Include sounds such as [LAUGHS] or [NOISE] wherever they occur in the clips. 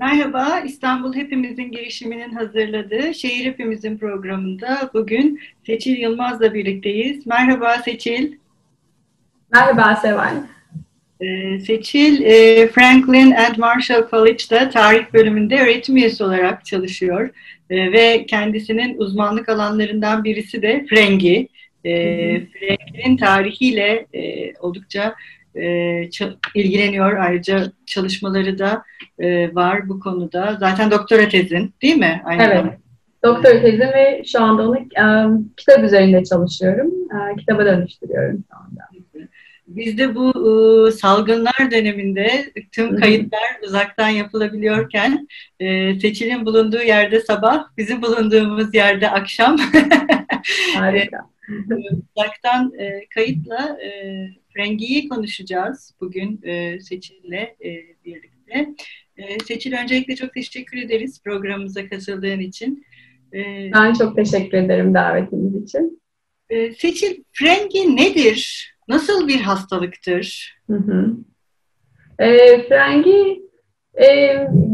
Merhaba, İstanbul Hepimizin girişiminin hazırladığı Şehir Hepimizin programında bugün Seçil Yılmaz'la birlikteyiz. Merhaba Seçil. Merhaba Seval. Ee, Seçil, e, Franklin and Marshall College'da tarih bölümünde öğretim üyesi olarak çalışıyor. E, ve kendisinin uzmanlık alanlarından birisi de Frengi. E, Frengi'nin tarihiyle e, oldukça e, ilgileniyor. Ayrıca çalışmaları da e, var bu konuda. Zaten doktora tezin değil mi? Aynı evet. Zamanda. Doktora tezim ve şu anda onu e, kitap üzerinde çalışıyorum. E, kitaba dönüştürüyorum şu anda. Biz de bu e, salgınlar döneminde tüm kayıtlar uzaktan yapılabiliyorken e, Seçil'in bulunduğu yerde sabah, bizim bulunduğumuz yerde akşam. [LAUGHS] Harika. uzaktan e, kayıtla e, Frengi'yi konuşacağız bugün e, Seçil'le e, birlikte. E, Seçil öncelikle çok teşekkür ederiz programımıza katıldığın için. E, ben çok teşekkür ederim davetiniz için. E, Seçil, Frengi nedir? Nasıl bir hastalıktır? Hı hı. E, frengi e,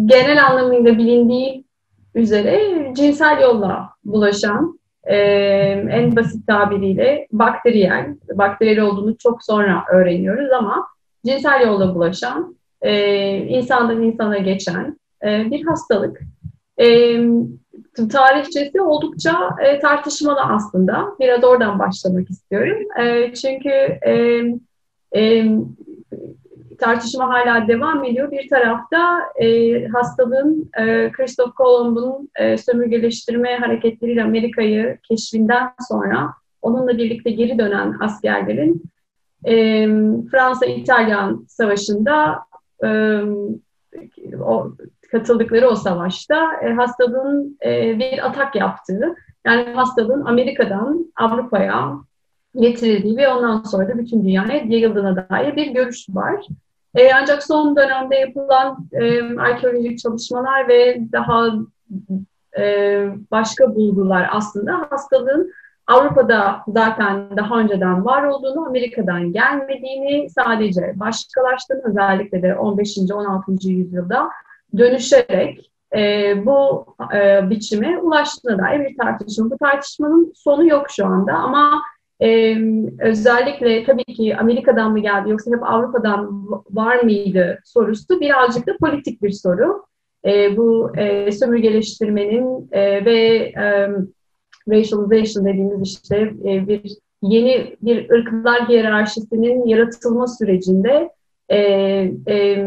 genel anlamıyla bilindiği üzere cinsel yolla bulaşan e, en basit tabiriyle bakteriyel, bakteriyel olduğunu çok sonra öğreniyoruz ama cinsel yolla bulaşan, e, insandan insana geçen e, bir hastalık. E, tarihçesi oldukça e, tartışmalı aslında. Biraz oradan başlamak istiyorum. E, çünkü e, e, tartışma hala devam ediyor. Bir tarafta e, hastalığın e, Christoph Kolomb'un e, sömürgeleştirme hareketleriyle Amerika'yı keşfinden sonra onunla birlikte geri dönen askerlerin e, Fransa-İtalyan savaşında e, o, katıldıkları o savaşta e, hastalığın e, bir atak yaptığı, yani hastalığın Amerika'dan Avrupa'ya getirildiği ve ondan sonra da bütün dünyaya yayıldığına dair bir görüş var. E, ancak son dönemde yapılan e, arkeolojik çalışmalar ve daha e, başka bulgular aslında hastalığın Avrupa'da zaten daha önceden var olduğunu, Amerika'dan gelmediğini, sadece başkalaştığını özellikle de 15. 16. yüzyılda dönüşerek e, bu e, biçime ulaştığına dair bir tartışma. Bu tartışmanın sonu yok şu anda ama ee, özellikle tabii ki Amerika'dan mı geldi yoksa hep Avrupa'dan var mıydı sorusu birazcık da politik bir soru. Ee, bu e, sömürgeleştirmenin e, ve e, racialization dediğimiz işte e, bir yeni bir ırklar hiyerarşisinin yaratılma sürecinde e, e,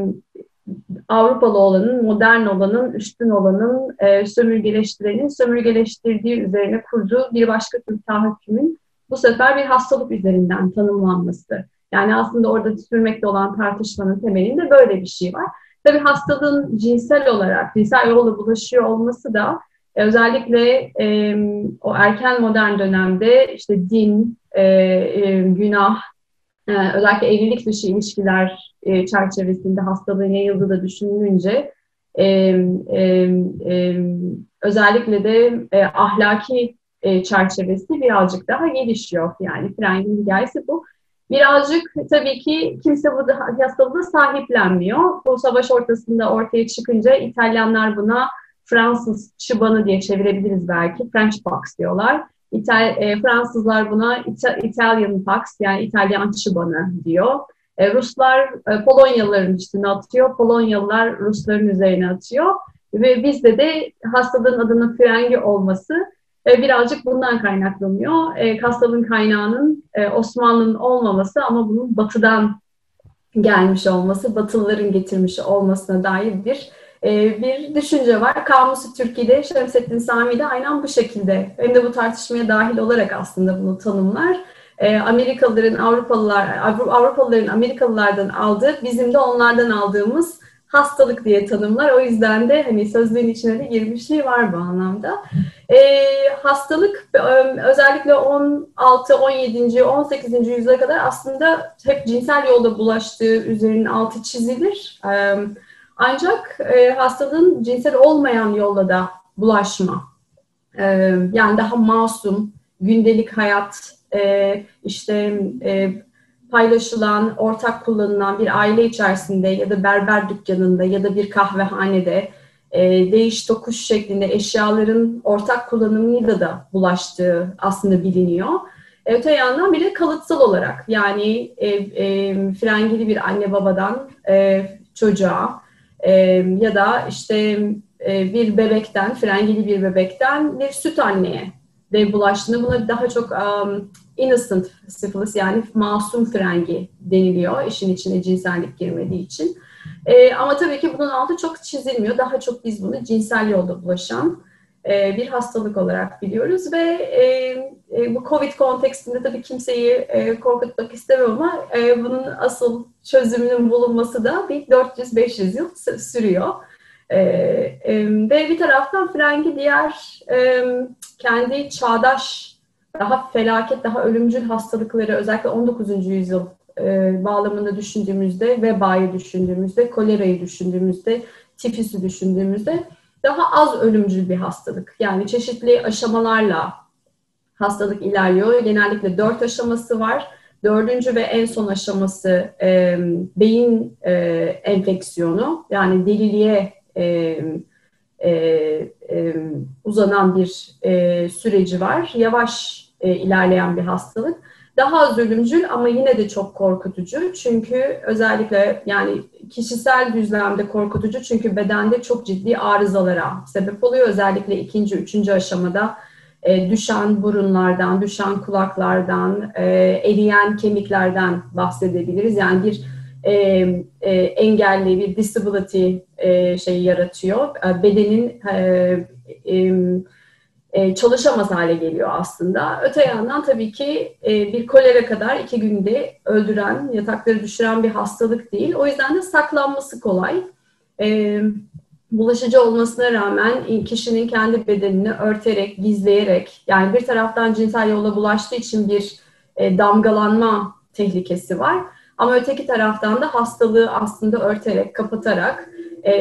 Avrupalı olanın, modern olanın, üstün olanın, e, sömürgeleştirenin sömürgeleştirdiği üzerine kurduğu bir başka tür tahakkümün bu sefer bir hastalık üzerinden tanımlanması. Yani aslında orada sürmekte olan tartışmanın temelinde böyle bir şey var. Tabii hastalığın cinsel olarak, cinsel yolla bulaşıyor olması da e, özellikle e, o erken modern dönemde işte din, e, e, günah, e, özellikle evlilik dışı ilişkiler e, çerçevesinde hastalığın yayıldığı da düşünülünce e, e, e, özellikle de e, ahlaki e, çerçevesi birazcık daha gelişiyor. Yani Freng'in hikayesi bu. Birazcık tabii ki kimse bu hastalığı sahiplenmiyor. Bu savaş ortasında ortaya çıkınca İtalyanlar buna Fransız çıbanı diye çevirebiliriz belki. French pox diyorlar. İtal e, Fransızlar buna İta Italian pox yani İtalyan çıbanı diyor. E, Ruslar e, Polonyalıların üstüne atıyor. Polonyalılar Rusların üzerine atıyor. Ve bizde de hastalığın adının frengi olması e, birazcık bundan kaynaklanıyor. E, hastalığın kaynağının e, Osmanlı'nın olmaması ama bunun batıdan gelmiş olması, Batılıların getirmiş olmasına dair bir e, bir düşünce var. Kamusu Türkiye'de Şemsettin Sami de aynen bu şekilde hem de bu tartışmaya dahil olarak aslında bunu tanımlar. E, Amerikalıların Avrupalılar Avrupalıların Amerikalılardan aldığı bizim de onlardan aldığımız hastalık diye tanımlar. O yüzden de hani sözlüğün içine de girmişliği var bu anlamda. E, hastalık özellikle 16, 17, 18. yüzyıla kadar aslında hep cinsel yolda bulaştığı üzerinin altı çizilir. E, ancak e, hastalığın cinsel olmayan yolla da bulaşma. E, yani daha masum, gündelik hayat, e, işte e, paylaşılan, ortak kullanılan bir aile içerisinde ya da berber dükkanında ya da bir kahvehanede e, değiş tokuş şeklinde eşyaların ortak kullanımıyla da bulaştığı aslında biliniyor. E, öte yandan bir de kalıtsal olarak yani e, e, frengili bir anne babadan e, çocuğa e, ya da işte e, bir bebekten, frengili bir bebekten bir süt anneye de bulaştığını buna daha çok um, innocent syphilis yani masum frengi deniliyor işin içine cinsellik girmediği için. E, ama tabii ki bunun altı çok çizilmiyor. Daha çok biz bunu cinsel yolda bulaşan e, bir hastalık olarak biliyoruz ve e, e, bu Covid kontekstinde tabii kimseyi e, korkutmak istemem ama e, bunun asıl çözümünün bulunması da bir 400-500 yıl sürüyor. E, e, ve bir taraftan frengi diğer e, kendi çağdaş daha felaket, daha ölümcül hastalıkları özellikle 19. yüzyıl e, bağlamında düşündüğümüzde, vebayı düşündüğümüzde, kolerayı düşündüğümüzde, tifüsü düşündüğümüzde daha az ölümcül bir hastalık. Yani çeşitli aşamalarla hastalık ilerliyor. Genellikle dört aşaması var. Dördüncü ve en son aşaması e, beyin e, enfeksiyonu yani deliliğe e, e, e, uzanan bir e, süreci var. Yavaş e, ilerleyen bir hastalık. Daha az ölümcül ama yine de çok korkutucu. Çünkü özellikle yani kişisel düzlemde korkutucu çünkü bedende çok ciddi arızalara sebep oluyor. Özellikle ikinci, üçüncü aşamada e, düşen burunlardan, düşen kulaklardan, e, eriyen kemiklerden bahsedebiliriz. Yani bir e, e, engelli, bir disability e, şeyi yaratıyor. E, bedenin e, e, e, çalışamaz hale geliyor aslında. Öte yandan tabii ki e, bir kolera kadar iki günde öldüren, yatakları düşüren bir hastalık değil. O yüzden de saklanması kolay. E, bulaşıcı olmasına rağmen kişinin kendi bedenini örterek, gizleyerek, yani bir taraftan cinsel yolla bulaştığı için bir damgalanma tehlikesi var. Ama öteki taraftan da hastalığı aslında örterek, kapatarak e,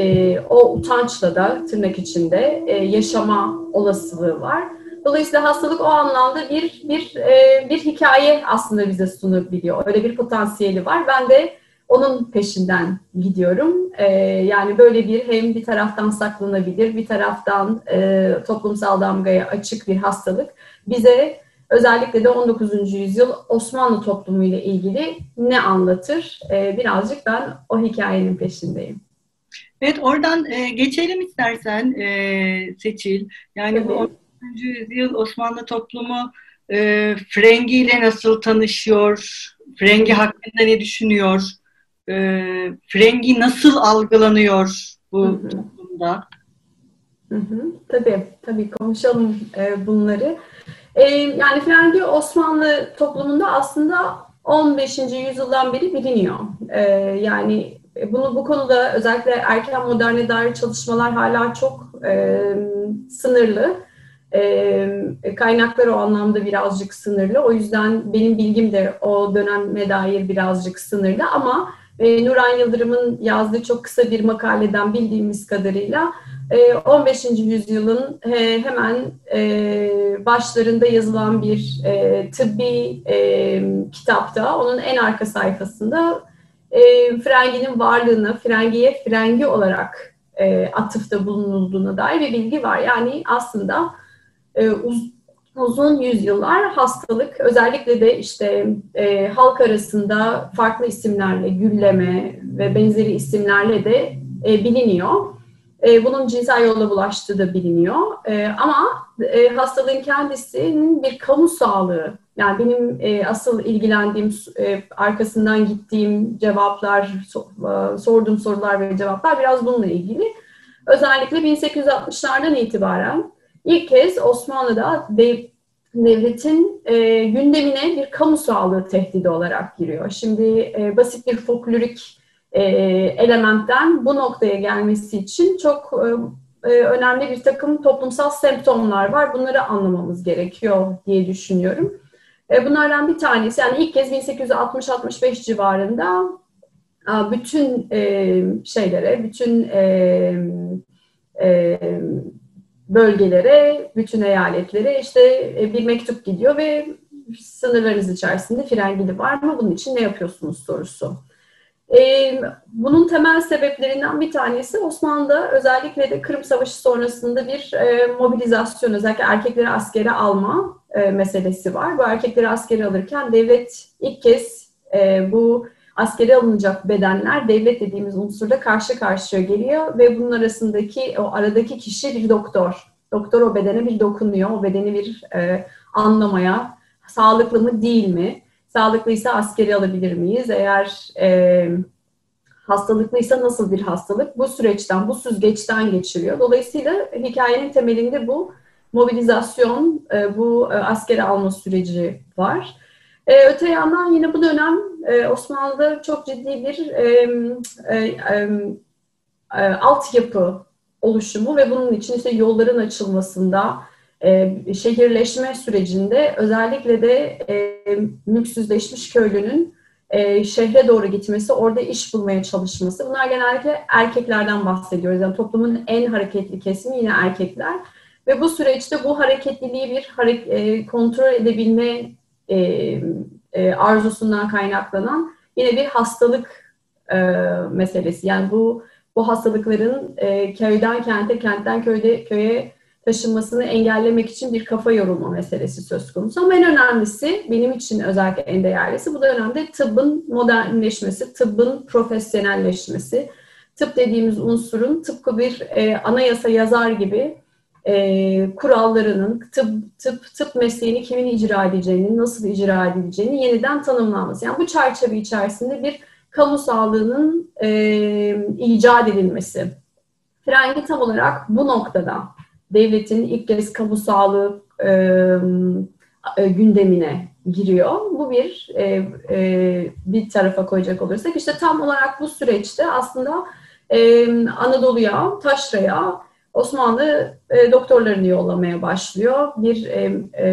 e, o utançla da tırnak içinde e, yaşama olasılığı var. Dolayısıyla hastalık o anlamda bir bir e, bir hikaye aslında bize sunabiliyor. Öyle bir potansiyeli var. Ben de onun peşinden gidiyorum. E, yani böyle bir hem bir taraftan saklanabilir, bir taraftan e, toplumsal damgaya açık bir hastalık bize özellikle de 19. yüzyıl Osmanlı toplumu ile ilgili ne anlatır? E, birazcık ben o hikayenin peşindeyim. Evet oradan e, geçelim istersen e, Seçil. Yani evet. bu 19. yüzyıl Osmanlı toplumu e, Frengi ile nasıl tanışıyor? Frengi hakkında ne düşünüyor? E, Frengi nasıl algılanıyor bu hı hı. toplumda? Hı hı. Tabii, tabii konuşalım e, bunları. E, yani Frengi Osmanlı toplumunda aslında 15. yüzyıldan beri biliniyor. E, yani bunu bu konuda özellikle erken moderne dair çalışmalar hala çok e, sınırlı. E, kaynaklar o anlamda birazcık sınırlı. O yüzden benim bilgim de o döneme dair birazcık sınırlı ama e, Nuran Yıldırım'ın yazdığı çok kısa bir makaleden bildiğimiz kadarıyla 15. E, yüzyılın hemen e, başlarında yazılan bir tıbbi kitapta, onun en arka sayfasında Frengi'nin varlığını, Frengi'ye Frengi olarak atıfta bulunulduğuna dair bir bilgi var. Yani aslında uzun yüzyıllar hastalık özellikle de işte e, halk arasında farklı isimlerle gülleme ve benzeri isimlerle de e, biliniyor. E, bunun cinsel yolla bulaştığı da biliniyor. E, ama e, hastalığın kendisinin bir kamu sağlığı yani benim e, asıl ilgilendiğim, e, arkasından gittiğim cevaplar, so, e, sorduğum sorular ve cevaplar biraz bununla ilgili. Özellikle 1860'lardan itibaren ilk kez Osmanlı'da dev, devletin e, gündemine bir kamu sağlığı tehdidi olarak giriyor. Şimdi e, basit bir folklorik e, elementten bu noktaya gelmesi için çok e, e, önemli bir takım toplumsal semptomlar var. Bunları anlamamız gerekiyor diye düşünüyorum. E, bunlardan bir tanesi yani ilk kez 1860-65 civarında bütün e, şeylere, bütün e, e, bölgelere, bütün eyaletlere işte bir mektup gidiyor ve sınırlarınız içerisinde frengili var mı? Bunun için ne yapıyorsunuz sorusu bunun temel sebeplerinden bir tanesi Osmanlı'da özellikle de Kırım Savaşı sonrasında bir e, mobilizasyon, özellikle erkekleri askere alma e, meselesi var. Bu erkekleri askere alırken devlet ilk kez e, bu askere alınacak bedenler devlet dediğimiz unsurda karşı karşıya geliyor ve bunun arasındaki o aradaki kişi bir doktor. Doktor o bedene bir dokunuyor, o bedeni bir anlamaya, sağlıklı mı değil mi? Sağlıklıysa askeri alabilir miyiz? Eğer e, hastalıklıysa nasıl bir hastalık? Bu süreçten, bu süzgeçten geçiriyor. Dolayısıyla hikayenin temelinde bu mobilizasyon, e, bu e, askeri alma süreci var. E, öte yandan yine bu dönem e, Osmanlı'da çok ciddi bir e, e, e, altyapı oluşumu ve bunun için işte yolların açılmasında, e, şehirleşme sürecinde özellikle de e, mülksüzleşmiş köylünün e, şehre doğru gitmesi, orada iş bulmaya çalışması. Bunlar genellikle erkeklerden bahsediyoruz. Yani toplumun en hareketli kesimi yine erkekler. Ve bu süreçte bu hareketliliği bir hare- e, kontrol edebilme e, e, arzusundan kaynaklanan yine bir hastalık e, meselesi. Yani bu bu hastalıkların e, köyden kente, kentten köyde köye taşınmasını engellemek için bir kafa yorulma meselesi söz konusu. Ama en önemlisi, benim için özellikle en değerlisi bu dönemde tıbbın modernleşmesi, tıbbın profesyonelleşmesi. Tıp dediğimiz unsurun tıpkı bir e, anayasa yazar gibi e, kurallarının, tıp, tıp, tıp mesleğini kimin icra edeceğini, nasıl icra edileceğini yeniden tanımlanması. Yani bu çerçeve içerisinde bir kamu sağlığının e, icat edilmesi. Frengi tam olarak bu noktada devletin ilk kez kamu sağlığı e, e, gündemine giriyor. Bu bir e, e, bir tarafa koyacak olursak işte tam olarak bu süreçte aslında e, Anadolu'ya, Taşra'ya Osmanlı e, doktorlarını yollamaya başlıyor. Bir e, e,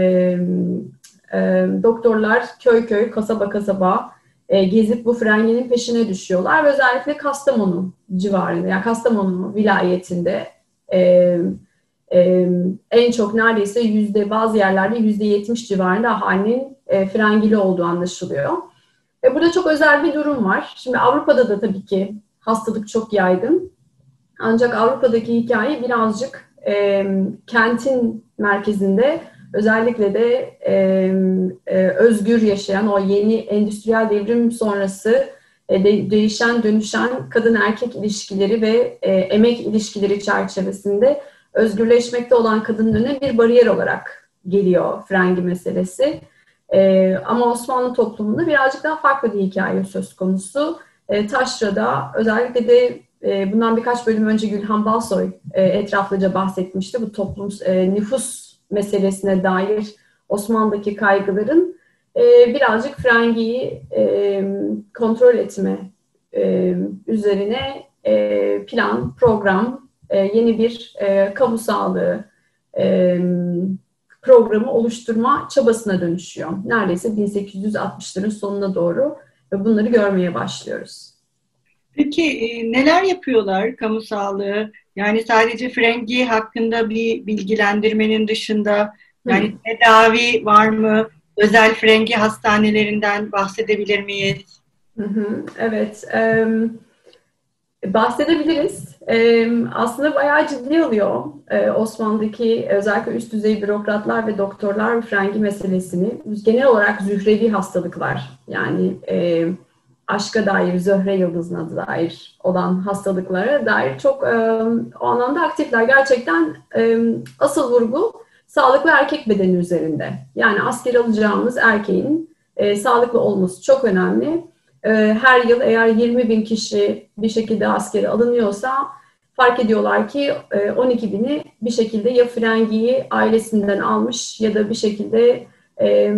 e, doktorlar köy köy, kasaba kasaba e, gezip bu frengenin peşine düşüyorlar ve özellikle Kastamonu civarında, yani Kastamonu vilayetinde e, en çok neredeyse yüzde bazı yerlerde yüzde yetmiş civarında ahalinin e, frengili olduğu anlaşılıyor. E, burada çok özel bir durum var. Şimdi Avrupa'da da tabii ki hastalık çok yaygın. Ancak Avrupa'daki hikaye birazcık e, kentin merkezinde özellikle de e, e, özgür yaşayan o yeni endüstriyel devrim sonrası e, de, değişen dönüşen kadın erkek ilişkileri ve e, emek ilişkileri çerçevesinde özgürleşmekte olan kadının önüne bir bariyer olarak geliyor frengi meselesi. E, ama Osmanlı toplumunda birazcık daha farklı bir hikaye söz konusu. E, Taşra'da özellikle de e, bundan birkaç bölüm önce Gülhan Balsoy e, etraflıca bahsetmişti. Bu toplum e, nüfus meselesine dair Osmanlı'daki kaygıların e, birazcık frengiyi e, kontrol etme e, üzerine e, plan, program, e, yeni bir e, kamu sağlığı e, programı oluşturma çabasına dönüşüyor. Neredeyse 1860'ların sonuna doğru bunları görmeye başlıyoruz. Peki e, neler yapıyorlar kamu sağlığı? Yani sadece frengi hakkında bir bilgilendirmenin dışında yani Hı. tedavi var mı? Özel frengi hastanelerinden bahsedebilir miyiz? Hı hı, evet. E, bahsedebiliriz. Aslında bayağı ciddi alıyor Osmanlı'daki özellikle üst düzey bürokratlar ve doktorlar frengi meselesini. Genel olarak zührevi hastalıklar yani aşka dair, Zöhre Yıldız'ına dair olan hastalıklara dair çok e, o anlamda aktifler. Gerçekten asıl vurgu sağlıklı erkek bedeni üzerinde. Yani asker alacağımız erkeğin sağlıklı olması çok önemli. E, her yıl eğer 20 bin kişi bir şekilde askere alınıyorsa fark ediyorlar ki e, 12 bini bir şekilde ya frengiyi ailesinden almış ya da bir şekilde e,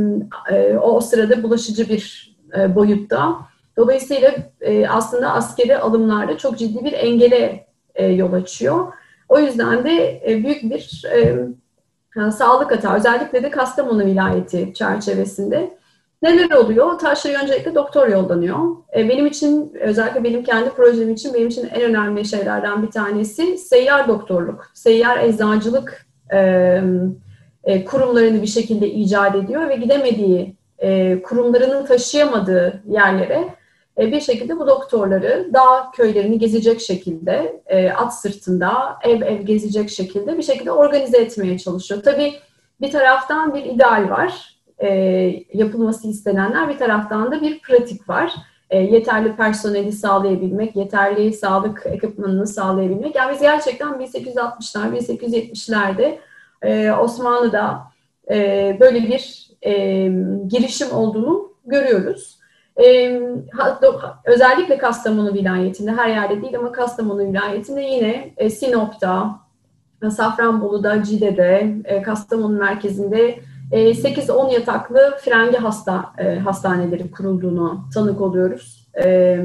e, o sırada bulaşıcı bir e, boyutta Dolayısıyla e, aslında askeri alımlarda çok ciddi bir engele e, yol açıyor. O yüzden de e, büyük bir e, sağlık hata, özellikle de Kastamonu vilayeti çerçevesinde neler oluyor? Taşra'ya öncelikle doktor yollanıyor. E, benim için, özellikle benim kendi projem için benim için en önemli şeylerden bir tanesi seyyar doktorluk, seyyar eczacılık e, e, kurumlarını bir şekilde icat ediyor ve gidemediği, kurumlarının taşıyamadığı yerlere bir şekilde bu doktorları dağ köylerini gezecek şekilde, at sırtında ev ev gezecek şekilde bir şekilde organize etmeye çalışıyor. Tabii bir taraftan bir ideal var, e, yapılması istenenler, bir taraftan da bir pratik var. Yeterli personeli sağlayabilmek, yeterli sağlık ekipmanını sağlayabilmek. Yani biz gerçekten 1860'lar, 1870'lerde Osmanlı'da böyle bir girişim olduğunu görüyoruz. E, özellikle Kastamonu vilayetinde, her yerde değil ama Kastamonu vilayetinde yine e, Sinop'ta, Safranbolu'da, Cide'de, e, Kastamonu merkezinde e, 8-10 yataklı frengi hasta e, hastaneleri kurulduğunu tanık oluyoruz. E,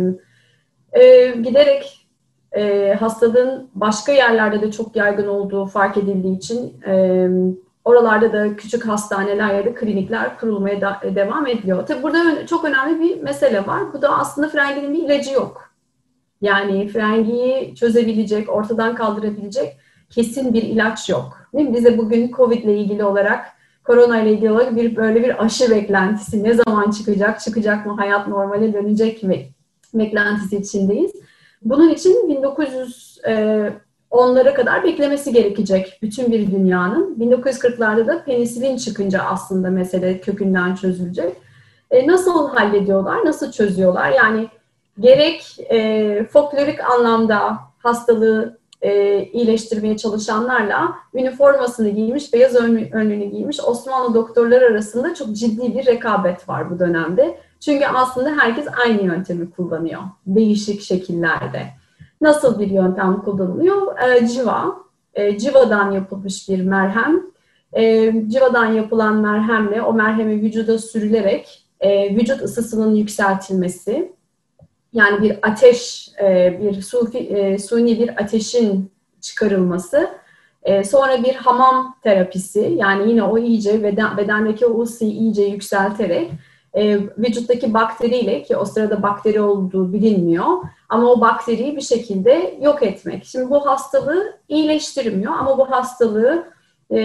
e, giderek e, hastalığın başka yerlerde de çok yaygın olduğu fark edildiği için Oralarda da küçük hastaneler ya da klinikler kurulmaya da, devam ediyor. Tabii burada çok önemli bir mesele var. Bu da aslında frenginin bir ilacı yok. Yani frengiyi çözebilecek, ortadan kaldırabilecek kesin bir ilaç yok. Değil? Bize bugün COVID ile ilgili olarak, korona ile ilgili bir böyle bir aşı beklentisi ne zaman çıkacak, çıkacak mı, hayat normale dönecek mi beklentisi içindeyiz. Bunun için 1900 e, onlara kadar beklemesi gerekecek bütün bir dünyanın. 1940'larda da penisilin çıkınca aslında mesele kökünden çözülecek. E, nasıl hallediyorlar, nasıl çözüyorlar? Yani gerek e, folklorik anlamda hastalığı e, iyileştirmeye çalışanlarla üniformasını giymiş, beyaz önlüğünü giymiş Osmanlı doktorlar arasında çok ciddi bir rekabet var bu dönemde. Çünkü aslında herkes aynı yöntemi kullanıyor değişik şekillerde. Nasıl bir yöntem kullanılıyor? E, civa. E, civadan yapılmış bir merhem. E, civadan yapılan merhemle o merhemi vücuda sürülerek e, vücut ısısının yükseltilmesi, yani bir ateş, e, bir sufi, e, suni bir ateşin çıkarılması, e, sonra bir hamam terapisi, yani yine o iyice beden, bedendeki o ısıyı iyice yükselterek e, vücuttaki bakteriyle ki o sırada bakteri olduğu bilinmiyor ama o bakteriyi bir şekilde yok etmek. Şimdi bu hastalığı iyileştirmiyor ama bu hastalığı e,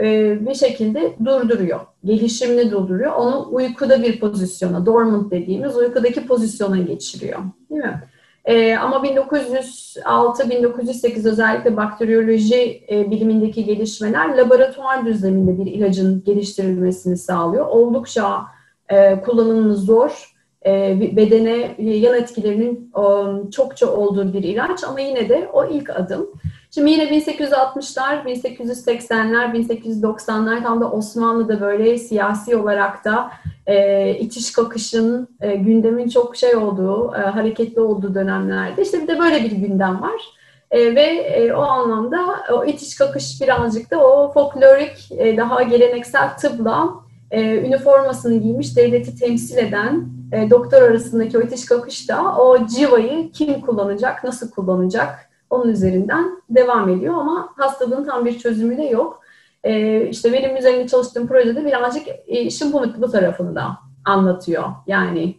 e, bir şekilde durduruyor. Gelişimini durduruyor. Onu uykuda bir pozisyona, dormant dediğimiz uykudaki pozisyona geçiriyor. Değil mi? E, ama 1906-1908 özellikle bakteriyoloji e, bilimindeki gelişmeler laboratuvar düzleminde bir ilacın geliştirilmesini sağlıyor. Oldukça e, kullanımı zor, e, bedene yan etkilerinin e, çokça olduğu bir ilaç ama yine de o ilk adım. Şimdi yine 1860'lar, 1880'ler, 1890'lar tam da Osmanlı'da böyle siyasi olarak da e, itiş kakışın, e, gündemin çok şey olduğu, e, hareketli olduğu dönemlerde işte bir de böyle bir gündem var. E, ve e, o anlamda o itiş kakış birazcık da o folklorik, e, daha geleneksel tıbla e, üniformasını giymiş devleti temsil eden e, doktor arasındaki o itiş kakışta o civayı kim kullanacak, nasıl kullanacak onun üzerinden devam ediyor ama hastalığın tam bir çözümü de yok. E, işte benim üzerinde çalıştığım projede birazcık e, işin bu, bu tarafını da anlatıyor. Yani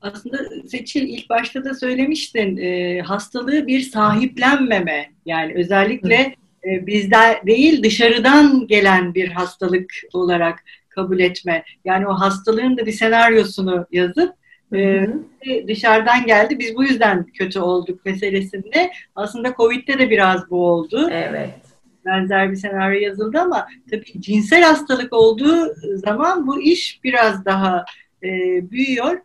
aslında Seçil ilk başta da söylemiştin e, hastalığı bir sahiplenmeme yani özellikle e, bizde değil dışarıdan gelen bir hastalık olarak kabul etme. Yani o hastalığın da bir senaryosunu yazıp e, dışarıdan geldi. Biz bu yüzden kötü olduk meselesinde. Aslında Covid'de de biraz bu oldu. Evet. Benzer bir senaryo yazıldı ama tabii cinsel hastalık olduğu zaman bu iş biraz daha e, büyüyor.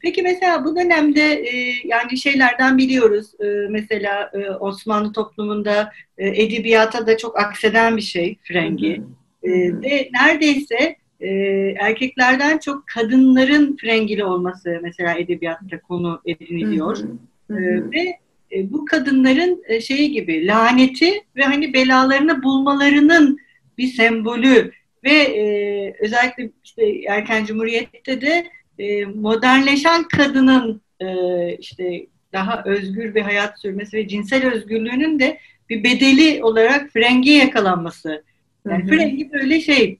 Peki mesela bu dönemde e, yani şeylerden biliyoruz e, mesela e, Osmanlı toplumunda e, edebiyata da çok akseden bir şey frengi. E, ve neredeyse e, erkeklerden çok kadınların frengili olması mesela edebiyatta konu ediniliyor. E, ve e, bu kadınların e, şeyi gibi laneti ve hani belalarını bulmalarının bir sembolü ve e, özellikle işte erken cumhuriyette de e, modernleşen kadının e, işte daha özgür bir hayat sürmesi ve cinsel özgürlüğünün de bir bedeli olarak frengi yakalanması. Yani hı hı. frengi böyle şey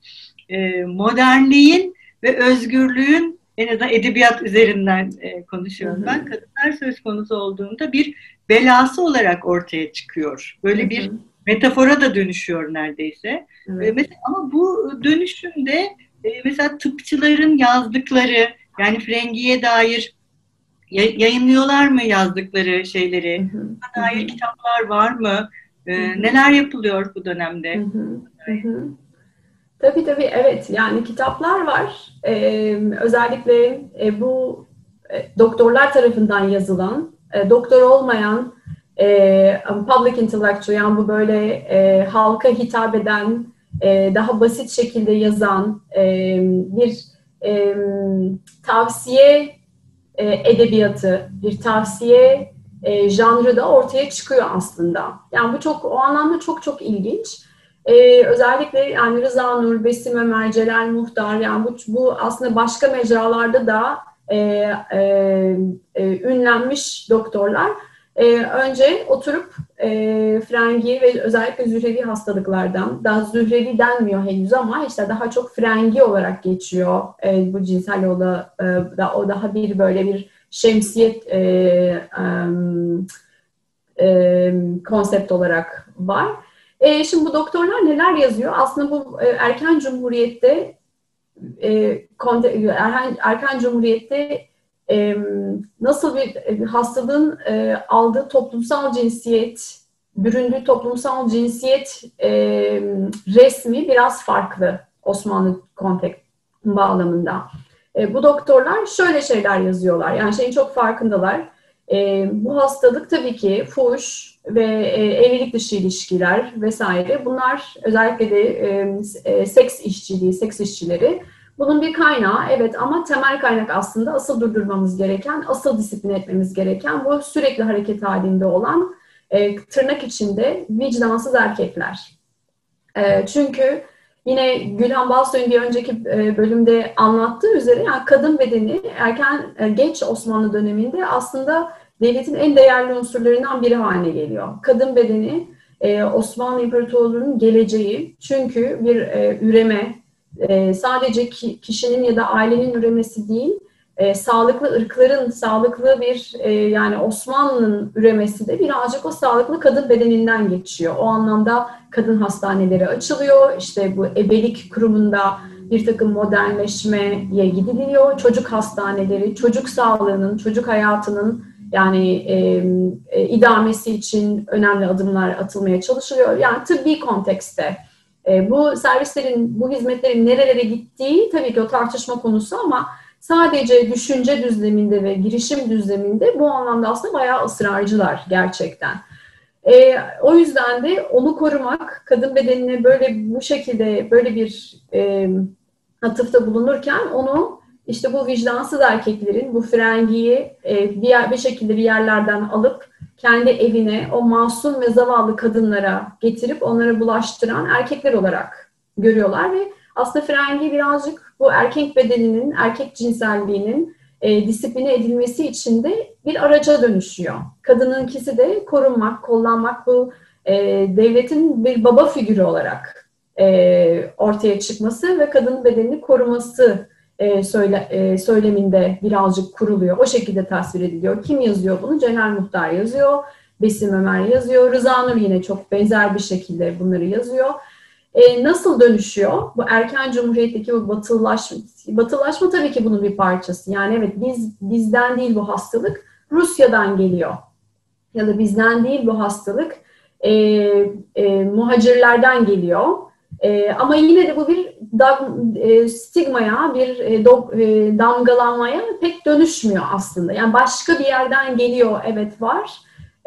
e, modernliğin ve özgürlüğün en azından edebiyat üzerinden e, konuşuyorum hı hı. ben. Kadınlar söz konusu olduğunda bir belası olarak ortaya çıkıyor. Böyle hı hı. bir metafora da dönüşüyor neredeyse. Evet. E, mesela, ama bu dönüşümde e, mesela tıpçıların yazdıkları yani frengiye dair yayınlıyorlar mı yazdıkları şeyleri? Buna dair kitaplar var mı? Ee, neler yapılıyor bu dönemde? Hı hı. Tabii tabii evet yani kitaplar var. Ee, özellikle e, bu e, doktorlar tarafından yazılan, e, doktor olmayan e, public intellectual yani bu böyle e, halka hitap eden, e, daha basit şekilde yazan e, bir e, tavsiye e, edebiyatı, bir tavsiye e, janrı da ortaya çıkıyor aslında. Yani bu çok o anlamda çok çok ilginç. Ee, özellikle yani Rıza Nur, Besim Ömer, Celal Muhtar yani bu, bu aslında başka mecralarda da e, e, e, ünlenmiş doktorlar. E, önce oturup e, frengi ve özellikle zührevi hastalıklardan, daha zührevi denmiyor henüz ama işte daha çok frengi olarak geçiyor e, bu cinsel yola, e, da, o daha bir böyle bir şemsiyet e, e, e, konsept olarak var. E, şimdi bu doktorlar neler yazıyor? Aslında bu e, erken cumhuriyette e, konte, erken, erken cumhuriyette e, nasıl bir e, hastalığın e, aldığı toplumsal cinsiyet, büründüğü toplumsal cinsiyet e, resmi biraz farklı Osmanlı kontek bağlamında. E, bu doktorlar şöyle şeyler yazıyorlar. Yani şeyin çok farkındalar. E, bu hastalık tabii ki fuş ve e, evlilik dışı ilişkiler vesaire. Bunlar özellikle de e, e, seks işçiliği, seks işçileri bunun bir kaynağı evet ama temel kaynak aslında asıl durdurmamız gereken, asıl disiplin etmemiz gereken bu sürekli hareket halinde olan e, tırnak içinde vicdansız erkekler. E, çünkü Yine Gülhan Balsoy'un bir önceki e, bölümde anlattığı üzere yani kadın bedeni erken e, geç Osmanlı döneminde aslında devletin en değerli unsurlarından biri haline geliyor. Kadın bedeni e, Osmanlı İmparatorluğu'nun geleceği çünkü bir üreme sadece kişinin ya da ailenin üremesi değil e, sağlıklı ırkların sağlıklı bir e, yani Osmanlı'nın üremesi de birazcık o sağlıklı kadın bedeninden geçiyor. O anlamda kadın hastaneleri açılıyor. İşte bu ebelik kurumunda bir takım modernleşmeye gidiliyor. Çocuk hastaneleri, çocuk sağlığının, çocuk hayatının yani e, e, idamesi için önemli adımlar atılmaya çalışılıyor. Yani tıbbi kontekste. E, bu servislerin, bu hizmetlerin nerelere gittiği tabii ki o tartışma konusu ama Sadece düşünce düzleminde ve girişim düzleminde bu anlamda aslında bayağı ısrarcılar gerçekten. E, o yüzden de onu korumak, kadın bedenine böyle bu şekilde böyle bir e, atıfta bulunurken onu işte bu vicdansız erkeklerin bu frengiyi e, bir, bir şekilde bir yerlerden alıp kendi evine o masum ve zavallı kadınlara getirip onlara bulaştıran erkekler olarak görüyorlar ve aslında frengi birazcık bu erkek bedeninin, erkek cinselliğinin e, disipline edilmesi için de bir araca dönüşüyor. Kadınınkisi de korunmak, kollanmak bu e, devletin bir baba figürü olarak e, ortaya çıkması ve kadın bedenini koruması e, söyle, e, söyleminde birazcık kuruluyor. O şekilde tasvir ediliyor. Kim yazıyor bunu? Celal Muhtar yazıyor. Besim Ömer yazıyor. Rıza Nur yine çok benzer bir şekilde bunları yazıyor. E, nasıl dönüşüyor? Bu erken cumhuriyetteki bu batılılaşma, batılılaşma tabii ki bunun bir parçası. Yani evet biz bizden değil bu hastalık, Rusya'dan geliyor. Ya da bizden değil bu hastalık, e, e, muhacirlerden geliyor. E, ama yine de bu bir da, e, stigmaya, bir e, do, e, damgalanmaya pek dönüşmüyor aslında. Yani başka bir yerden geliyor, evet var.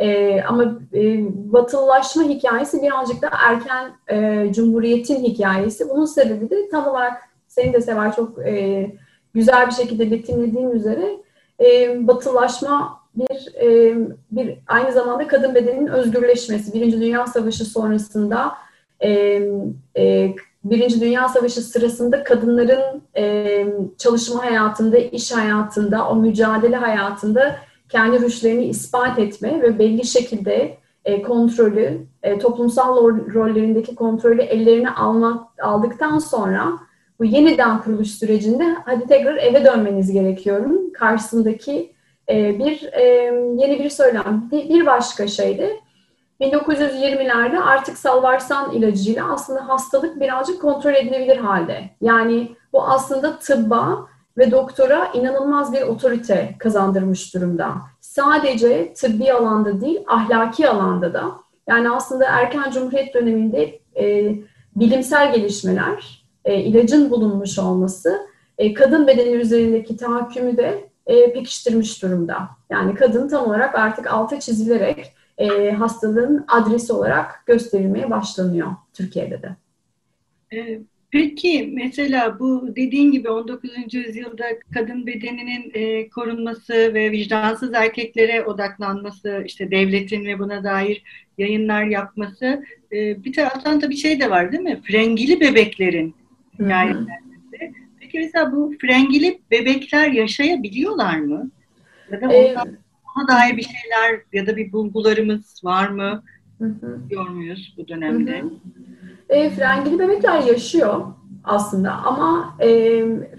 E, ama e, batılılaşma hikayesi birazcık da erken e, cumhuriyetin hikayesi. Bunun sebebi de tam olarak senin de Sever çok e, güzel bir şekilde betimlediğin üzere e, batılaşma bir e, bir aynı zamanda kadın bedeninin özgürleşmesi. Birinci Dünya Savaşı sonrasında e, e, Birinci Dünya Savaşı sırasında kadınların e, çalışma hayatında, iş hayatında, o mücadele hayatında kendi rüşlerini ispat etme ve belli şekilde e, kontrolü, e, toplumsal rollerindeki kontrolü ellerine almak, aldıktan sonra bu yeniden kuruluş sürecinde hadi tekrar eve dönmeniz gerekiyorum. Karşısındaki e, bir e, yeni bir söylem. Bir başka şey de 1920'lerde artık salvarsan ilacıyla aslında hastalık birazcık kontrol edilebilir halde. Yani bu aslında tıbba ve doktora inanılmaz bir otorite kazandırmış durumda. Sadece tıbbi alanda değil, ahlaki alanda da. Yani aslında erken cumhuriyet döneminde e, bilimsel gelişmeler, e, ilacın bulunmuş olması, e, kadın bedeni üzerindeki tahakkümü de e, pekiştirmiş durumda. Yani kadın tam olarak artık altı çizilerek e, hastalığın adresi olarak gösterilmeye başlanıyor Türkiye'de de. E, peki mesela bu dediğin gibi 19. yüzyılda kadın bedeninin e, korunması ve vicdansız erkeklere odaklanması, işte devletin ve buna dair yayınlar yapması, e, bir taraftan tabii şey de var değil mi? Frengili bebeklerin hikayelerinde. Peki mesela bu frengili bebekler yaşayabiliyorlar mı? Ya da ondan ee, ona dair bir şeyler ya da bir bulgularımız var mı? Hı hı. Muyuz bu dönemde? Hı hı. E, frengili bebekler yaşıyor aslında ama e,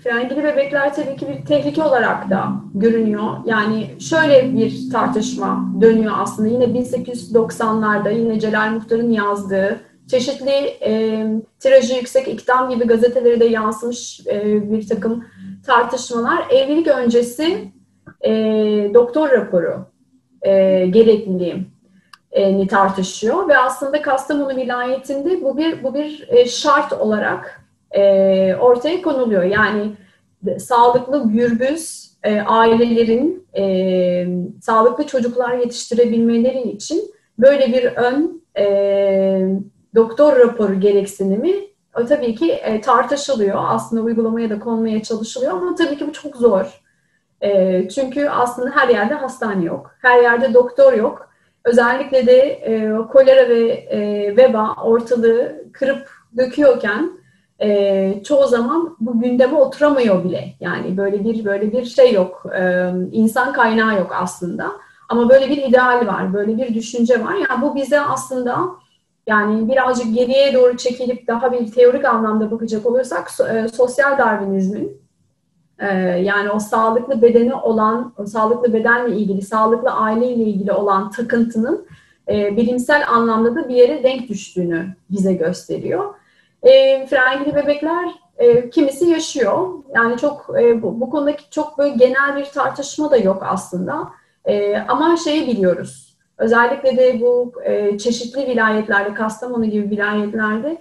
frengili bebekler tabii ki bir tehlike olarak da görünüyor. Yani şöyle bir tartışma dönüyor aslında. Yine 1890'larda yine Celal Muhtar'ın yazdığı çeşitli e, tirajı yüksek iktam gibi gazetelere de yansımış e, bir takım tartışmalar. Evlilik öncesi e, doktor raporu e, gerekliliği ni tartışıyor ve aslında Kastamonu vilayetinde bu bir bu bir e, şart olarak e, ortaya konuluyor. Yani sağlıklı gürbüz e, ailelerin e, sağlıklı çocuklar yetiştirebilmeleri için böyle bir ön e, doktor raporu gereksinimi o tabii ki e, tartışılıyor. Aslında uygulamaya da konmaya çalışılıyor ama tabii ki bu çok zor. E, çünkü aslında her yerde hastane yok. Her yerde doktor yok. Özellikle de e, kolera ve e, veba ortalığı kırıp döküyorken e, çoğu zaman bu gündeme oturamıyor bile. Yani böyle bir böyle bir şey yok. E, insan kaynağı yok aslında. Ama böyle bir ideal var, böyle bir düşünce var. Yani bu bize aslında yani birazcık geriye doğru çekilip daha bir teorik anlamda bakacak olursak e, sosyal darwinizmin yani o sağlıklı bedeni olan, o sağlıklı bedenle ilgili, sağlıklı aileyle ilgili olan takıntının e, bilimsel anlamda da bir yere denk düştüğünü bize gösteriyor. E, frengili bebekler e, kimisi yaşıyor. Yani çok e, bu, bu konudaki çok böyle genel bir tartışma da yok aslında. E, ama şeyi biliyoruz. Özellikle de bu e, çeşitli vilayetlerde, Kastamonu gibi vilayetlerde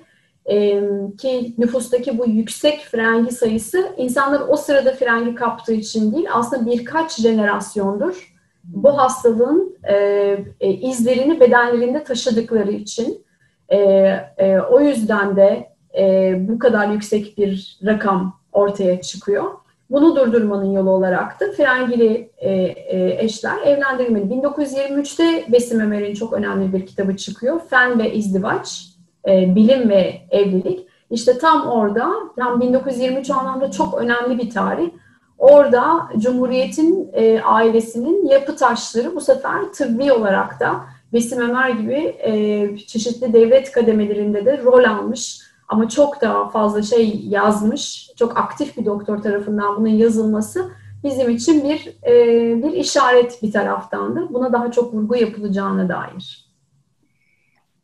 ki nüfustaki bu yüksek frengi sayısı insanlar o sırada frengi kaptığı için değil aslında birkaç jenerasyondur bu hastalığın e, e, izlerini bedenlerinde taşıdıkları için e, e, o yüzden de e, bu kadar yüksek bir rakam ortaya çıkıyor. Bunu durdurmanın yolu olarak da frengili e, e, eşler evlendirilmeli. 1923'te Besim Ömer'in çok önemli bir kitabı çıkıyor. Fen ve İzdivaç e, bilim ve evlilik. İşte tam orada, tam 1923 anlamda çok önemli bir tarih. Orada Cumhuriyet'in e, ailesinin yapı taşları bu sefer tıbbi olarak da Besim Ömer gibi e, çeşitli devlet kademelerinde de rol almış ama çok daha fazla şey yazmış, çok aktif bir doktor tarafından bunun yazılması bizim için bir e, bir işaret bir taraftan da. Buna daha çok vurgu yapılacağına dair.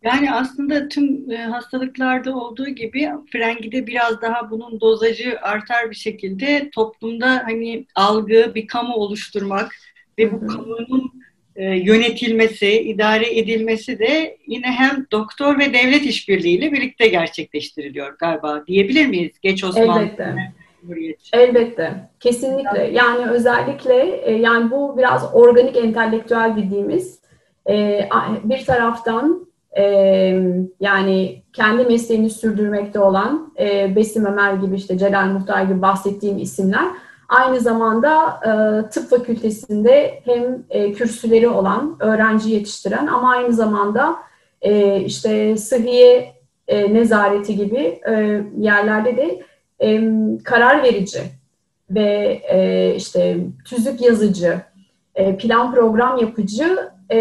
Yani aslında tüm e, hastalıklarda olduğu gibi frengide biraz daha bunun dozajı artar bir şekilde toplumda hani algı, bir kamu oluşturmak ve bu kamunun e, yönetilmesi, idare edilmesi de yine hem doktor ve devlet işbirliğiyle birlikte gerçekleştiriliyor galiba diyebilir miyiz? Geç Osmanlı. Elbette. Elbette. Kesinlikle. Yani özellikle e, yani bu biraz organik entelektüel dediğimiz bir taraftan yani kendi mesleğini sürdürmekte olan Besim Ömer gibi işte Celal Muhtar gibi bahsettiğim isimler aynı zamanda tıp fakültesinde hem e, kürsüleri olan, öğrenci yetiştiren ama aynı zamanda işte sıhhiye nezareti gibi yerlerde de karar verici ve işte tüzük yazıcı, plan program yapıcı e,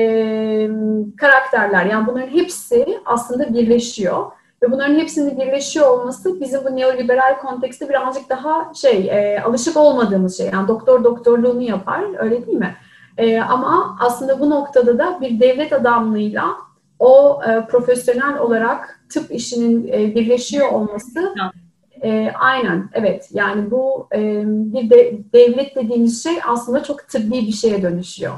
karakterler. Yani bunların hepsi aslında birleşiyor. Ve bunların hepsinin birleşiyor olması bizim bu neoliberal kontekste birazcık daha şey e, alışık olmadığımız şey. Yani doktor doktorluğunu yapar öyle değil mi? E, ama aslında bu noktada da bir devlet adamlığıyla o e, profesyonel olarak tıp işinin e, birleşiyor olması E, aynen, evet. Yani bu e, bir de, devlet dediğimiz şey aslında çok tıbbi bir şeye dönüşüyor.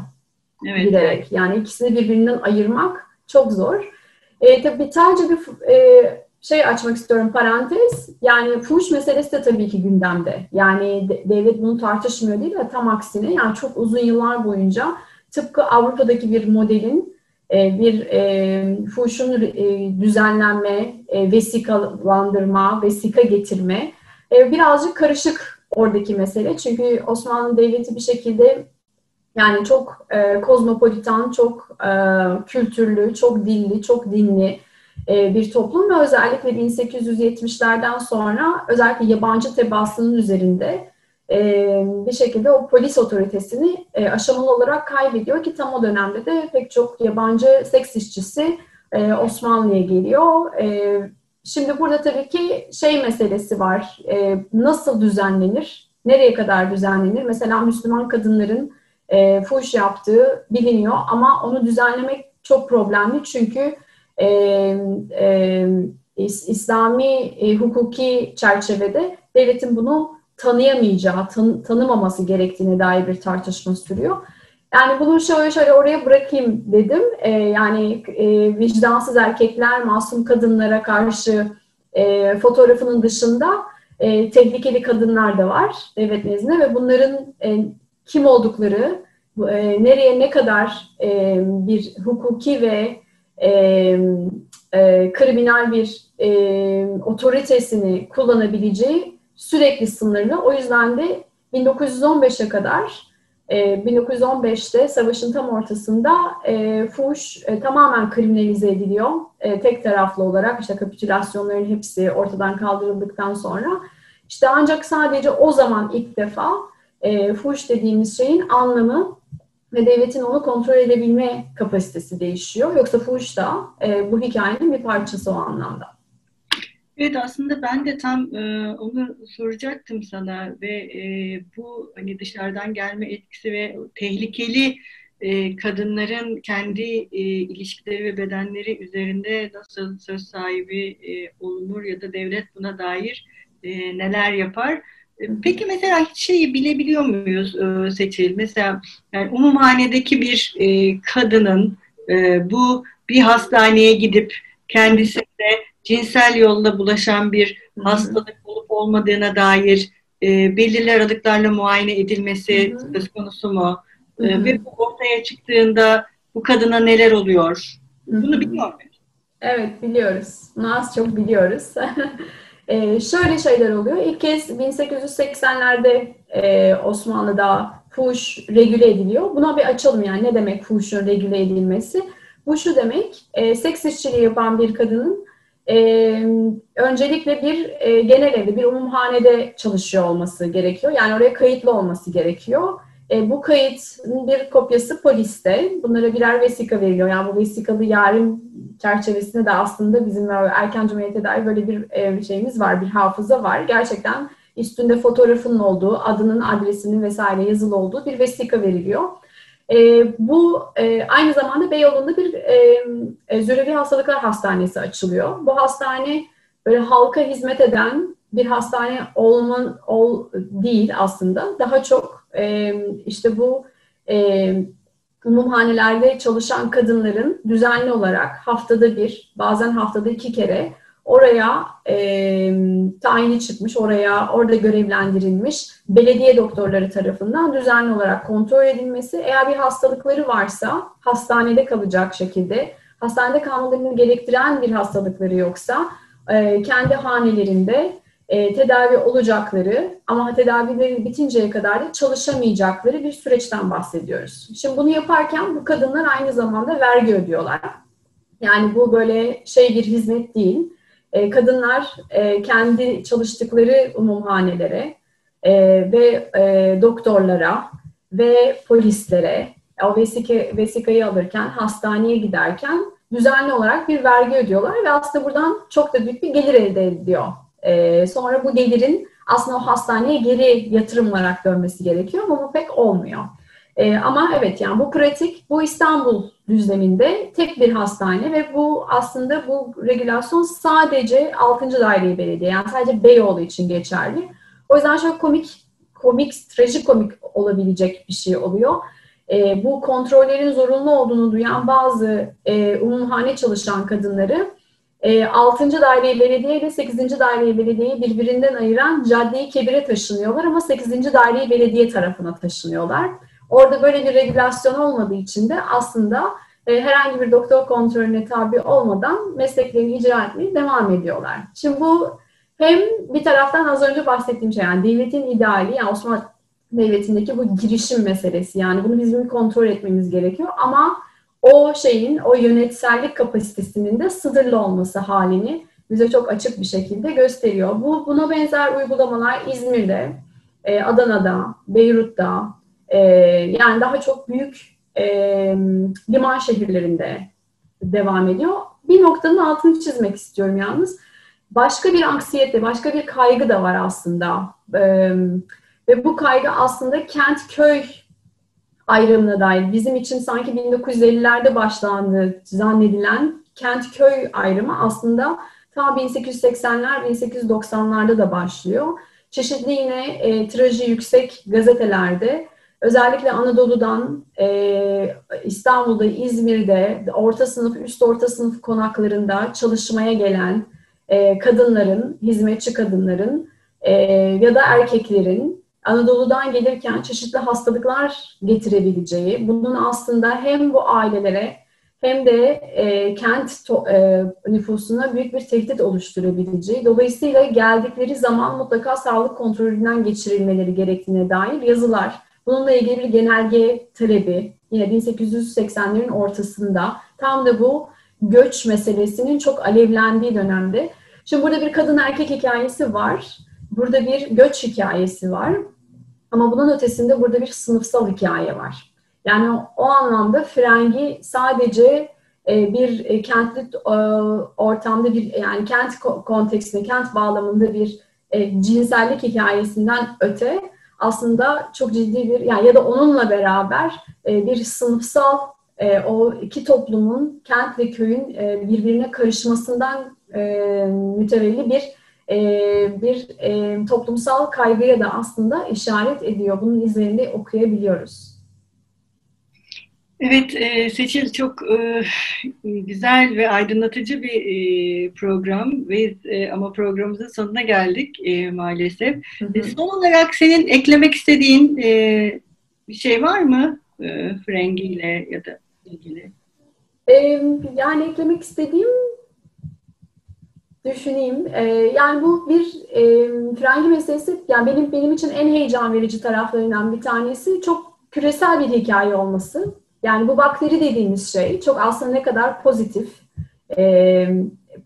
Evet. Giderek. Yani ikisini birbirinden ayırmak çok zor. E, tabii sadece bir e, şey açmak istiyorum parantez. Yani fuhuş meselesi de tabii ki gündemde. Yani de, devlet bunu tartışmıyor değil de tam aksine yani çok uzun yıllar boyunca tıpkı Avrupa'daki bir modelin e, bir e, fuhuşun e, düzenlenme, e, vesikalandırma, vesika getirme e, birazcık karışık oradaki mesele. Çünkü Osmanlı Devleti bir şekilde yani çok e, kozmopolitan, çok e, kültürlü, çok dilli, çok dinli e, bir toplum ve özellikle 1870'lerden sonra özellikle yabancı tebaasının üzerinde e, bir şekilde o polis otoritesini e, aşamalı olarak kaybediyor ki tam o dönemde de pek çok yabancı seks işçisi e, Osmanlı'ya geliyor. E, şimdi burada tabii ki şey meselesi var. E, nasıl düzenlenir? Nereye kadar düzenlenir? Mesela Müslüman kadınların e, fuş yaptığı biliniyor ama onu düzenlemek çok problemli çünkü e, e, İslami e, hukuki çerçevede devletin bunu tanıyamayacağı, tan tanımaması gerektiğine dair bir tartışma sürüyor. Yani bunu şöyle şöyle oraya bırakayım dedim. E, yani e, vicdansız erkekler masum kadınlara karşı e, fotoğrafının dışında e, tehlikeli kadınlar da var devlet nezdinde ve bunların e, kim oldukları, e, nereye ne kadar e, bir hukuki ve e, e, kriminal bir e, otoritesini kullanabileceği sürekli sınırlı. O yüzden de 1915'e kadar e, 1915'te savaşın tam ortasında e, fuhuş e, tamamen kriminalize ediliyor. E, tek taraflı olarak işte kapitülasyonların hepsi ortadan kaldırıldıktan sonra işte ancak sadece o zaman ilk defa e, fuhuş dediğimiz şeyin anlamı ve devletin onu kontrol edebilme kapasitesi değişiyor. Yoksa fuhuş da e, bu hikayenin bir parçası o anlamda. Evet aslında ben de tam e, onu soracaktım sana ve e, bu hani dışarıdan gelme etkisi ve tehlikeli e, kadınların kendi e, ilişkileri ve bedenleri üzerinde nasıl söz sahibi e, olunur ya da devlet buna dair e, neler yapar? Peki mesela hiç şeyi bilebiliyor muyuz e, Seçil? Mesela yani umumhanedeki bir e, kadının e, bu bir hastaneye gidip kendisinde cinsel yolla bulaşan bir hastalık olup olmadığına dair e, belirli aralıklarla muayene edilmesi Hı-hı. söz konusu mu? E, ve bu ortaya çıktığında bu kadına neler oluyor? Hı-hı. Bunu biliyor muyuz? Evet biliyoruz. Naz çok biliyoruz. [LAUGHS] Ee, şöyle şeyler oluyor. İlk kez 1880'lerde e, Osmanlı'da fuhuş regüle ediliyor. Buna bir açalım yani ne demek fuhuşun regüle edilmesi? Bu şu demek, e, seks işçiliği yapan bir kadının e, öncelikle bir e, genel evde, bir umumhanede çalışıyor olması gerekiyor. Yani oraya kayıtlı olması gerekiyor. E, bu kayıtın bir kopyası poliste. Bunlara birer vesika veriliyor. Yani bu vesikalı yarın çerçevesinde de aslında bizim erken cumhuriyete dair böyle bir e, şeyimiz var, bir hafıza var. Gerçekten üstünde fotoğrafının olduğu, adının, adresinin vesaire yazılı olduğu bir vesika veriliyor. E, bu e, aynı zamanda Beyoğlu'nda bir e, e, Zürevi Hastalıklar Hastanesi açılıyor. Bu hastane böyle halka hizmet eden bir hastane olman ol değil aslında. Daha çok e, işte bu e, umumhanelerde çalışan kadınların düzenli olarak haftada bir, bazen haftada iki kere oraya e, tayini çıkmış, oraya orada görevlendirilmiş belediye doktorları tarafından düzenli olarak kontrol edilmesi. Eğer bir hastalıkları varsa hastanede kalacak şekilde, hastanede kalmalarını gerektiren bir hastalıkları yoksa e, kendi hanelerinde e, tedavi olacakları ama tedavileri bitinceye kadar da çalışamayacakları bir süreçten bahsediyoruz. Şimdi bunu yaparken bu kadınlar aynı zamanda vergi ödüyorlar. Yani bu böyle şey bir hizmet değil. E, kadınlar e, kendi çalıştıkları umumhanelere e, ve e, doktorlara ve polislere o vesika, vesikayı alırken, hastaneye giderken düzenli olarak bir vergi ödüyorlar ve aslında buradan çok da büyük bir gelir elde ediyor e, sonra bu gelirin aslında o hastaneye geri yatırım olarak dönmesi gerekiyor ama bu pek olmuyor. E, ama evet yani bu pratik, bu İstanbul düzleminde tek bir hastane ve bu aslında bu regülasyon sadece 6. daire belediye yani sadece Beyoğlu için geçerli. O yüzden şöyle komik, komik, trajikomik olabilecek bir şey oluyor. E, bu kontrollerin zorunlu olduğunu duyan bazı e, umumhane çalışan kadınları e, 6. daire belediye ile 8. daire belediyeyi birbirinden ayıran caddeyi kebire taşınıyorlar ama 8. daire belediye tarafına taşınıyorlar. Orada böyle bir regülasyon olmadığı için de aslında e, herhangi bir doktor kontrolüne tabi olmadan mesleklerini icra etmeye devam ediyorlar. Şimdi bu hem bir taraftan az önce bahsettiğim şey yani devletin ideali yani Osmanlı Devleti'ndeki bu girişim meselesi yani bunu bizim kontrol etmemiz gerekiyor ama o şeyin o yönetsellik kapasitesinin de sınırlı olması halini bize çok açık bir şekilde gösteriyor. Bu buna benzer uygulamalar İzmir'de, e, Adana'da, Beyrut'ta e, yani daha çok büyük e, liman şehirlerinde devam ediyor. Bir noktanın altını çizmek istiyorum yalnız. Başka bir anksiyete, başka bir kaygı da var aslında. E, ve bu kaygı aslında kent-köy ayrımına dair. Bizim için sanki 1950'lerde başlandı zannedilen kent-köy ayrımı aslında ta 1880'ler, 1890'larda da başlıyor. Çeşitli yine e, tirajı yüksek gazetelerde özellikle Anadolu'dan e, İstanbul'da, İzmir'de orta sınıf, üst orta sınıf konaklarında çalışmaya gelen e, kadınların, hizmetçi kadınların e, ya da erkeklerin Anadolu'dan gelirken çeşitli hastalıklar getirebileceği, bunun aslında hem bu ailelere hem de e, kent to, e, nüfusuna büyük bir tehdit oluşturabileceği, dolayısıyla geldikleri zaman mutlaka sağlık kontrolünden geçirilmeleri gerektiğine dair yazılar, bununla ilgili bir genelge talebi, yine 1880'lerin ortasında tam da bu göç meselesinin çok alevlendiği dönemde. Şimdi burada bir kadın erkek hikayesi var. Burada bir göç hikayesi var. Ama bunun ötesinde burada bir sınıfsal hikaye var. Yani o, anlamda frengi sadece e, bir e, kentli e, ortamda bir yani kent kontekstinde, kent bağlamında bir cinsellik hikayesinden öte aslında çok ciddi bir yani ya da onunla beraber bir sınıfsal o iki toplumun kent ve köyün birbirine karışmasından mütevelli bir bir e, toplumsal kaygıya da aslında işaret ediyor. Bunun izlerini okuyabiliyoruz. Evet e, Seçil çok e, güzel ve aydınlatıcı bir e, program ve e, ama programımızın sonuna geldik e, maalesef. Hı hı. E, son olarak senin eklemek istediğin e, bir şey var mı e, Frengi ile ya da ilgili? E, yani eklemek istediğim düşüneyim. E, yani bu bir e, frengi meselesi. Yani benim benim için en heyecan verici taraflarından bir tanesi çok küresel bir hikaye olması. Yani bu bakteri dediğimiz şey çok aslında ne kadar pozitif, e,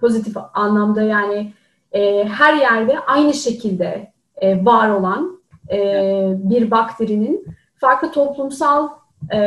pozitif anlamda yani e, her yerde aynı şekilde e, var olan e, bir bakterinin farklı toplumsal e,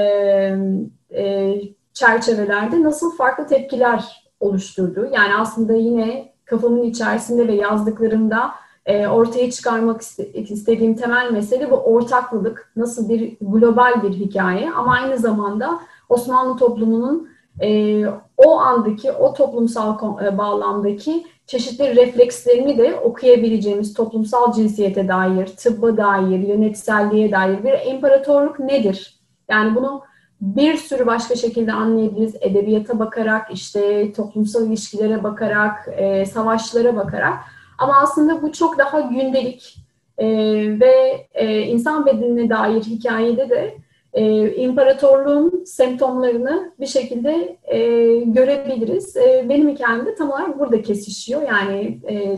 e, çerçevelerde nasıl farklı tepkiler oluşturduğu. Yani aslında yine kafamın içerisinde ve yazdıklarımda e, ortaya çıkarmak istediğim temel mesele bu ortaklılık. Nasıl bir global bir hikaye ama aynı zamanda Osmanlı toplumunun e, o andaki, o toplumsal e, bağlamdaki çeşitli reflekslerini de okuyabileceğimiz toplumsal cinsiyete dair, tıbba dair, yönetselliğe dair bir imparatorluk nedir? Yani bunu bir sürü başka şekilde anlayabiliriz. Edebiyata bakarak, işte toplumsal ilişkilere bakarak, e, savaşlara bakarak. Ama aslında bu çok daha gündelik e, ve e, insan bedenine dair hikayede de e, imparatorluğun semptomlarını bir şekilde e, görebiliriz. E, benim hikayem de tam olarak burada kesişiyor. Yani e,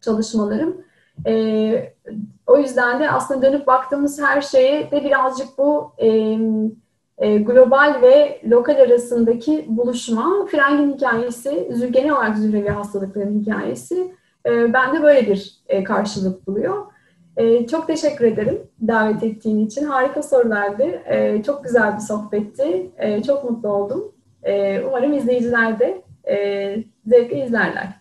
çalışmalarım. E, o yüzden de aslında dönüp baktığımız her şeye de birazcık bu e, e, global ve lokal arasındaki buluşma, frengin hikayesi, genel olarak zührevi hastalıkların hikayesi e, bende böyle bir e, karşılık buluyor. Çok teşekkür ederim davet ettiğin için. Harika sorulardı. Çok güzel bir sohbetti. Çok mutlu oldum. Umarım izleyiciler de e, zevkle izlerler.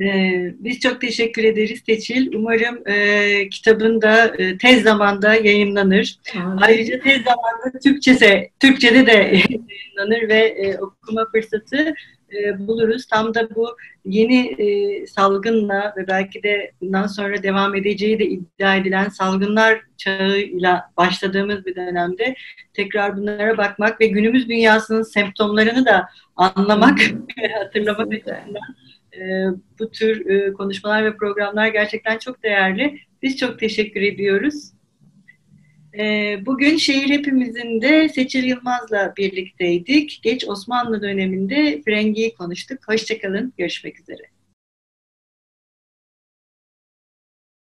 Ee, biz çok teşekkür ederiz Seçil. Umarım e, kitabın da e, tez zamanda yayınlanır. Aynen. Ayrıca tez zamanda Türkçe'de, Türkçe'de de [LAUGHS] yayınlanır ve e, okuma fırsatı e, buluruz. Tam da bu yeni e, salgınla ve belki de bundan sonra devam edeceği de iddia edilen salgınlar çağıyla başladığımız bir dönemde tekrar bunlara bakmak ve günümüz dünyasının semptomlarını da anlamak, [LAUGHS] hatırlamak açısından e, bu tür e, konuşmalar ve programlar gerçekten çok değerli. Biz çok teşekkür ediyoruz. E, bugün Şehir Hepimizin de Seçil Yılmaz'la birlikteydik. Geç Osmanlı döneminde Frengi'yi konuştuk. Hoşçakalın, görüşmek üzere.